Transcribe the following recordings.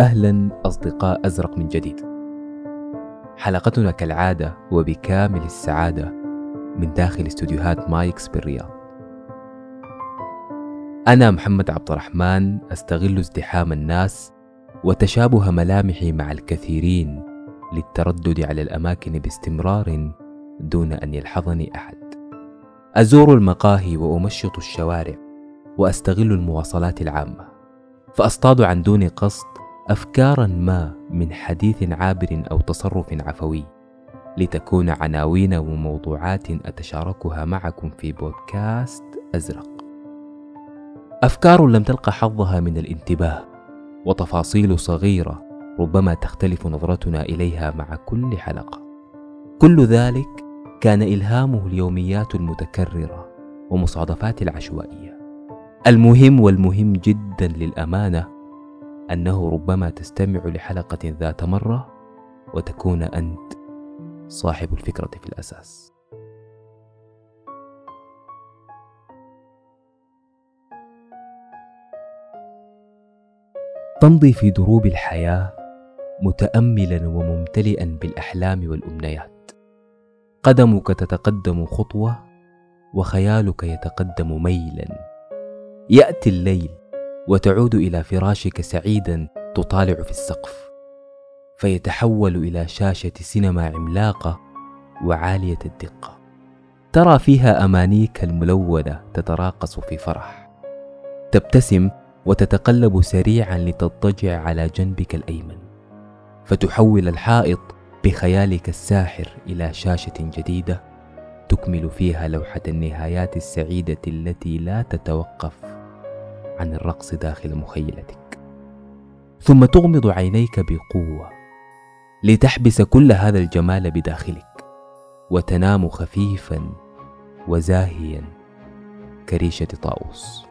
أهلا أصدقاء أزرق من جديد. حلقتنا كالعادة وبكامل السعادة من داخل استوديوهات مايكس بالرياض. أنا محمد عبد الرحمن أستغل ازدحام الناس وتشابه ملامحي مع الكثيرين للتردد على الأماكن باستمرار دون أن يلحظني أحد. أزور المقاهي وأمشط الشوارع وأستغل المواصلات العامة. فأصطاد عن دون قصد أفكارا ما من حديث عابر أو تصرف عفوي لتكون عناوين وموضوعات أتشاركها معكم في بودكاست أزرق. أفكار لم تلقى حظها من الانتباه وتفاصيل صغيرة ربما تختلف نظرتنا إليها مع كل حلقة. كل ذلك كان إلهامه اليوميات المتكررة ومصادفات العشوائية. المهم والمهم جدا للأمانة أنه ربما تستمع لحلقة ذات مرة وتكون أنت صاحب الفكرة في الأساس. تمضي في دروب الحياة متأملا وممتلئا بالأحلام والأمنيات. قدمك تتقدم خطوة وخيالك يتقدم ميلا. يأتي الليل وتعود إلى فراشك سعيدا تطالع في السقف فيتحول إلى شاشة سينما عملاقة وعالية الدقة. ترى فيها أمانيك الملونة تتراقص في فرح. تبتسم وتتقلب سريعا لتضطجع على جنبك الأيمن فتحول الحائط بخيالك الساحر إلى شاشة جديدة تكمل فيها لوحة النهايات السعيدة التي لا تتوقف. عن الرقص داخل مخيلتك. ثم تغمض عينيك بقوة لتحبس كل هذا الجمال بداخلك وتنام خفيفا وزاهيا كريشة طاووس.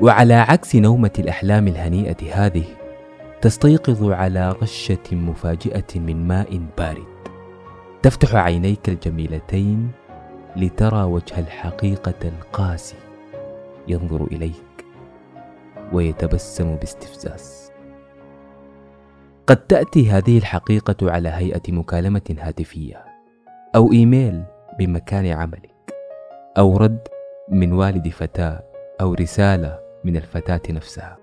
وعلى عكس نومة الأحلام الهنيئة هذه تستيقظ على رشة مفاجئة من ماء بارد. تفتح عينيك الجميلتين لترى وجه الحقيقة القاسي. ينظر إليك ويتبسم باستفزاز. قد تأتي هذه الحقيقة على هيئة مكالمة هاتفية أو إيميل بمكان عملك أو رد من والد فتاة أو رسالة من الفتاة نفسها.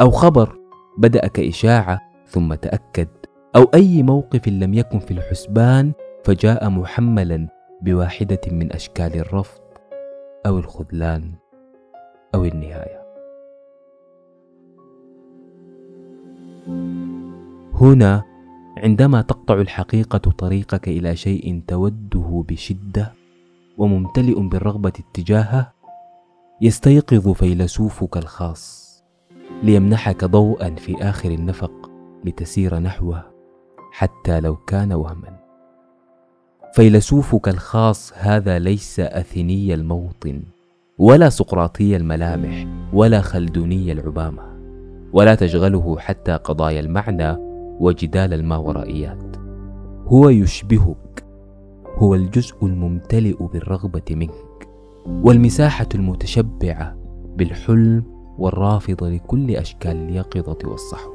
أو خبر بدأ كإشاعة ثم تأكد أو أي موقف لم يكن في الحسبان فجاء محملا بواحدة من أشكال الرفض أو الخذلان أو النهاية. هنا عندما تقطع الحقيقة طريقك إلى شيء توده بشدة وممتلئ بالرغبة اتجاهه يستيقظ فيلسوفك الخاص ليمنحك ضوءا في آخر النفق لتسير نحوه حتى لو كان وهما. فيلسوفك الخاص هذا ليس أثيني الموطن ولا سقراطي الملامح ولا خلدوني العبامة ولا تشغله حتى قضايا المعنى وجدال الماورائيات. هو يشبهك هو الجزء الممتلئ بالرغبة منك والمساحة المتشبعة بالحلم والرافضة لكل أشكال اليقظة والصحو.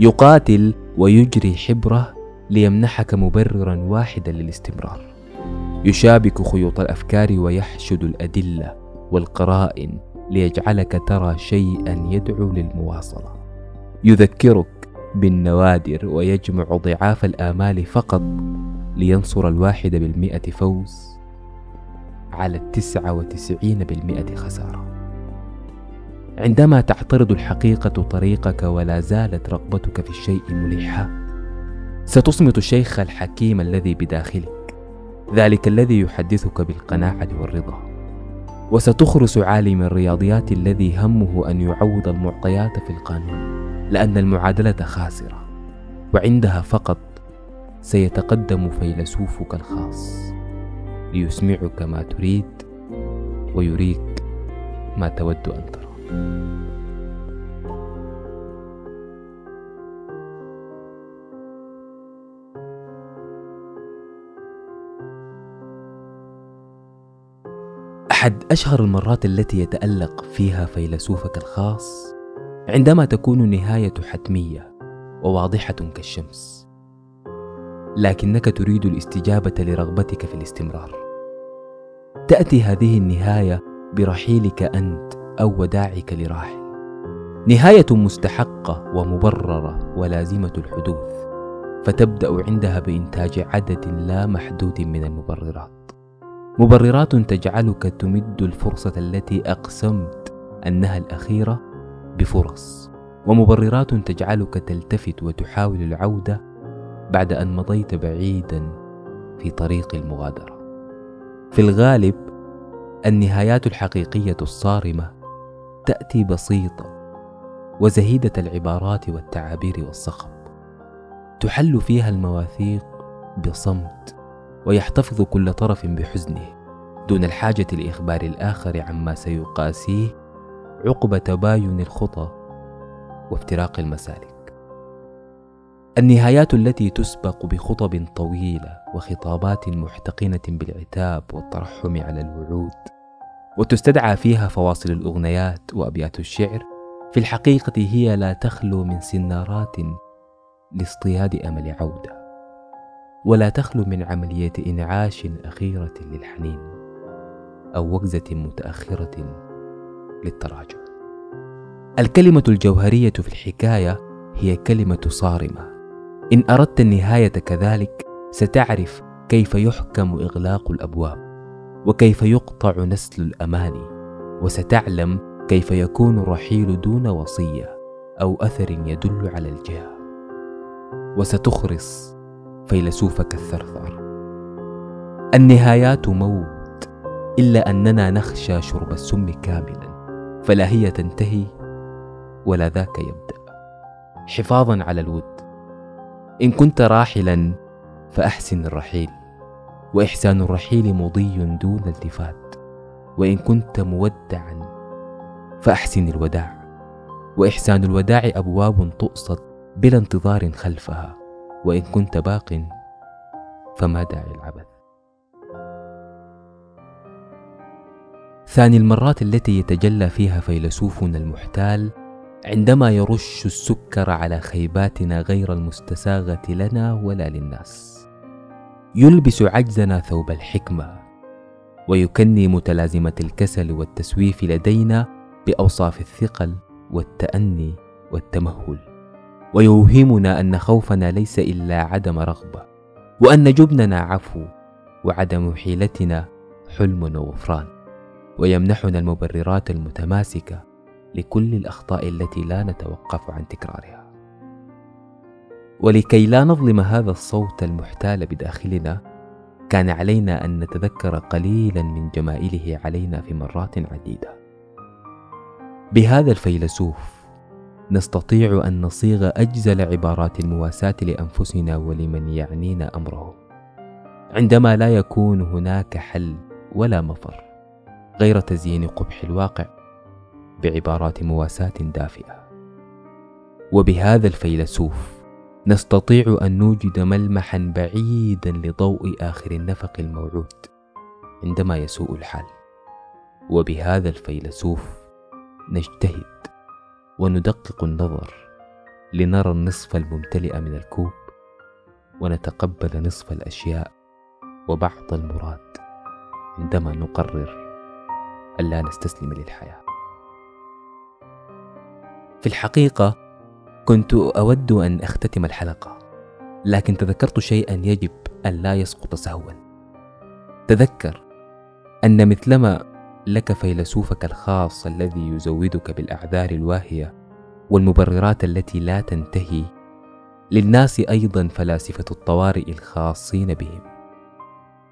يقاتل ويجري حبره ليمنحك مبررا واحدا للاستمرار. يشابك خيوط الأفكار ويحشد الأدلة والقرائن ليجعلك ترى شيئا يدعو للمواصلة. يذكرك بالنوادر ويجمع ضعاف الآمال فقط لينصر الواحد بالمئة فوز على التسعة وتسعين بالمئة خسارة. عندما تعترض الحقيقة طريقك ولا زالت رغبتك في الشيء ملحة ستصمت الشيخ الحكيم الذي بداخلك ذلك الذي يحدثك بالقناعة والرضا. وستخرس عالم الرياضيات الذي همه أن يعوض المعطيات في القانون لأن المعادلة خاسرة وعندها فقط سيتقدم فيلسوفك الخاص ليسمعك ما تريد ويريك ما تود أن ترى. أحد أشهر المرات التي يتألق فيها فيلسوفك الخاص عندما تكون النهاية حتمية وواضحة كالشمس. لكنك تريد الاستجابة لرغبتك في الاستمرار. تأتي هذه النهاية برحيلك أنت أو وداعك لراحل. نهاية مستحقة ومبررة ولازمة الحدوث فتبدأ عندها بإنتاج عدد لا محدود من المبررات. مبررات تجعلك تمد الفرصة التي أقسمت أنها الأخيرة بفرص. ومبررات تجعلك تلتفت وتحاول العودة بعد أن مضيت بعيدا في طريق المغادرة. في الغالب النهايات الحقيقية الصارمة تأتي بسيطة وزهيدة العبارات والتعابير والصخب. تحل فيها المواثيق بصمت ويحتفظ كل طرف بحزنه دون الحاجة لإخبار الآخر عما سيقاسيه عقب تباين الخطى وافتراق المسالك. النهايات التي تسبق بخطب طويلة وخطابات محتقنة بالعتاب والترحم على الوعود وتستدعى فيها فواصل الأغنيات وأبيات الشعر في الحقيقة هي لا تخلو من سنارات لاصطياد أمل عودة. ولا تخلو من عملية إنعاش أخيرة للحنين أو وجزة متأخرة للتراجع. الكلمة الجوهرية في الحكاية هي كلمة صارمة. إن أردت النهاية كذلك ستعرف كيف يحكم إغلاق الأبواب وكيف يقطع نسل الأماني وستعلم كيف يكون الرحيل دون وصية أو أثر يدل على الجهة. وستخرس فيلسوفك الثرثار النهايات موت إلا أننا نخشى شرب السم كاملا فلا هي تنتهي ولا ذاك يبدأ. حفاظا على الود. إن كنت راحلا فأحسن الرحيل وإحسان الرحيل مضي دون التفات. وإن كنت مودعا فأحسن الوداع وإحسان الوداع أبواب تؤصد بلا انتظار خلفها. وإن كنت باق فما داعي العبث. ثاني المرات التي يتجلى فيها فيلسوفنا المحتال عندما يرش السكر على خيباتنا غير المستساغة لنا ولا للناس. يلبس عجزنا ثوب الحكمة ويكني متلازمة الكسل والتسويف لدينا بأوصاف الثقل والتأني والتمهل. ويوهمنا أن خوفنا ليس إلا عدم رغبة وأن جبننا عفو وعدم حيلتنا حلم وغفران. ويمنحنا المبررات المتماسكة لكل الأخطاء التي لا نتوقف عن تكرارها. ولكي لا نظلم هذا الصوت المحتال بداخلنا كان علينا أن نتذكر قليلا من جمائله علينا في مرات عديدة. بهذا الفيلسوف نستطيع أن نصيغ أجزل عبارات المواساة لأنفسنا ولمن يعنينا أمره. عندما لا يكون هناك حل ولا مفر غير تزيين قبح الواقع بعبارات مواساة دافئة. وبهذا الفيلسوف نستطيع أن نوجد ملمحا بعيدا لضوء آخر النفق الموعود عندما يسوء الحال. وبهذا الفيلسوف نجتهد. وندقق النظر لنرى النصف الممتلئ من الكوب ونتقبل نصف الأشياء وبعض المراد عندما نقرر الا نستسلم للحياة. في الحقيقة كنت أود أن أختتم الحلقة لكن تذكرت شيئا يجب أن لا يسقط سهوا. تذكر أن مثلما لك فيلسوفك الخاص الذي يزودك بالأعذار الواهية والمبررات التي لا تنتهي. للناس أيضا فلاسفة الطوارئ الخاصين بهم.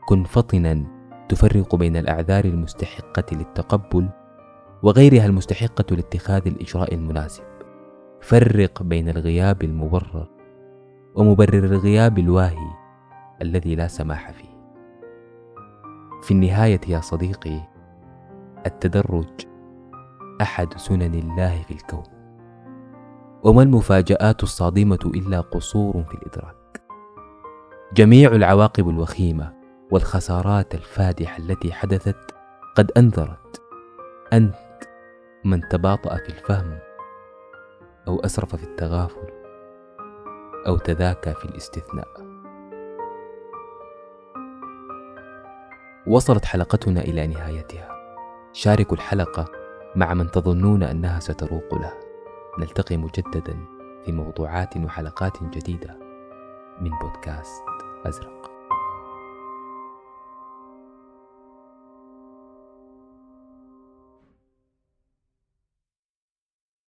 كن فطنا تفرق بين الأعذار المستحقة للتقبل وغيرها المستحقة لاتخاذ الإجراء المناسب. فرق بين الغياب المبرر ومبرر الغياب الواهي الذي لا سماح فيه. في النهاية يا صديقي التدرج أحد سنن الله في الكون. وما المفاجآت الصادمة إلا قصور في الإدراك. جميع العواقب الوخيمة والخسارات الفادحة التي حدثت قد أنذرت. أنت من تباطأ في الفهم أو أسرف في التغافل أو تذاكى في الاستثناء. وصلت حلقتنا إلى نهايتها. شاركوا الحلقة مع من تظنون أنها ستروق له. نلتقي مجددا في موضوعات وحلقات جديدة من بودكاست أزرق.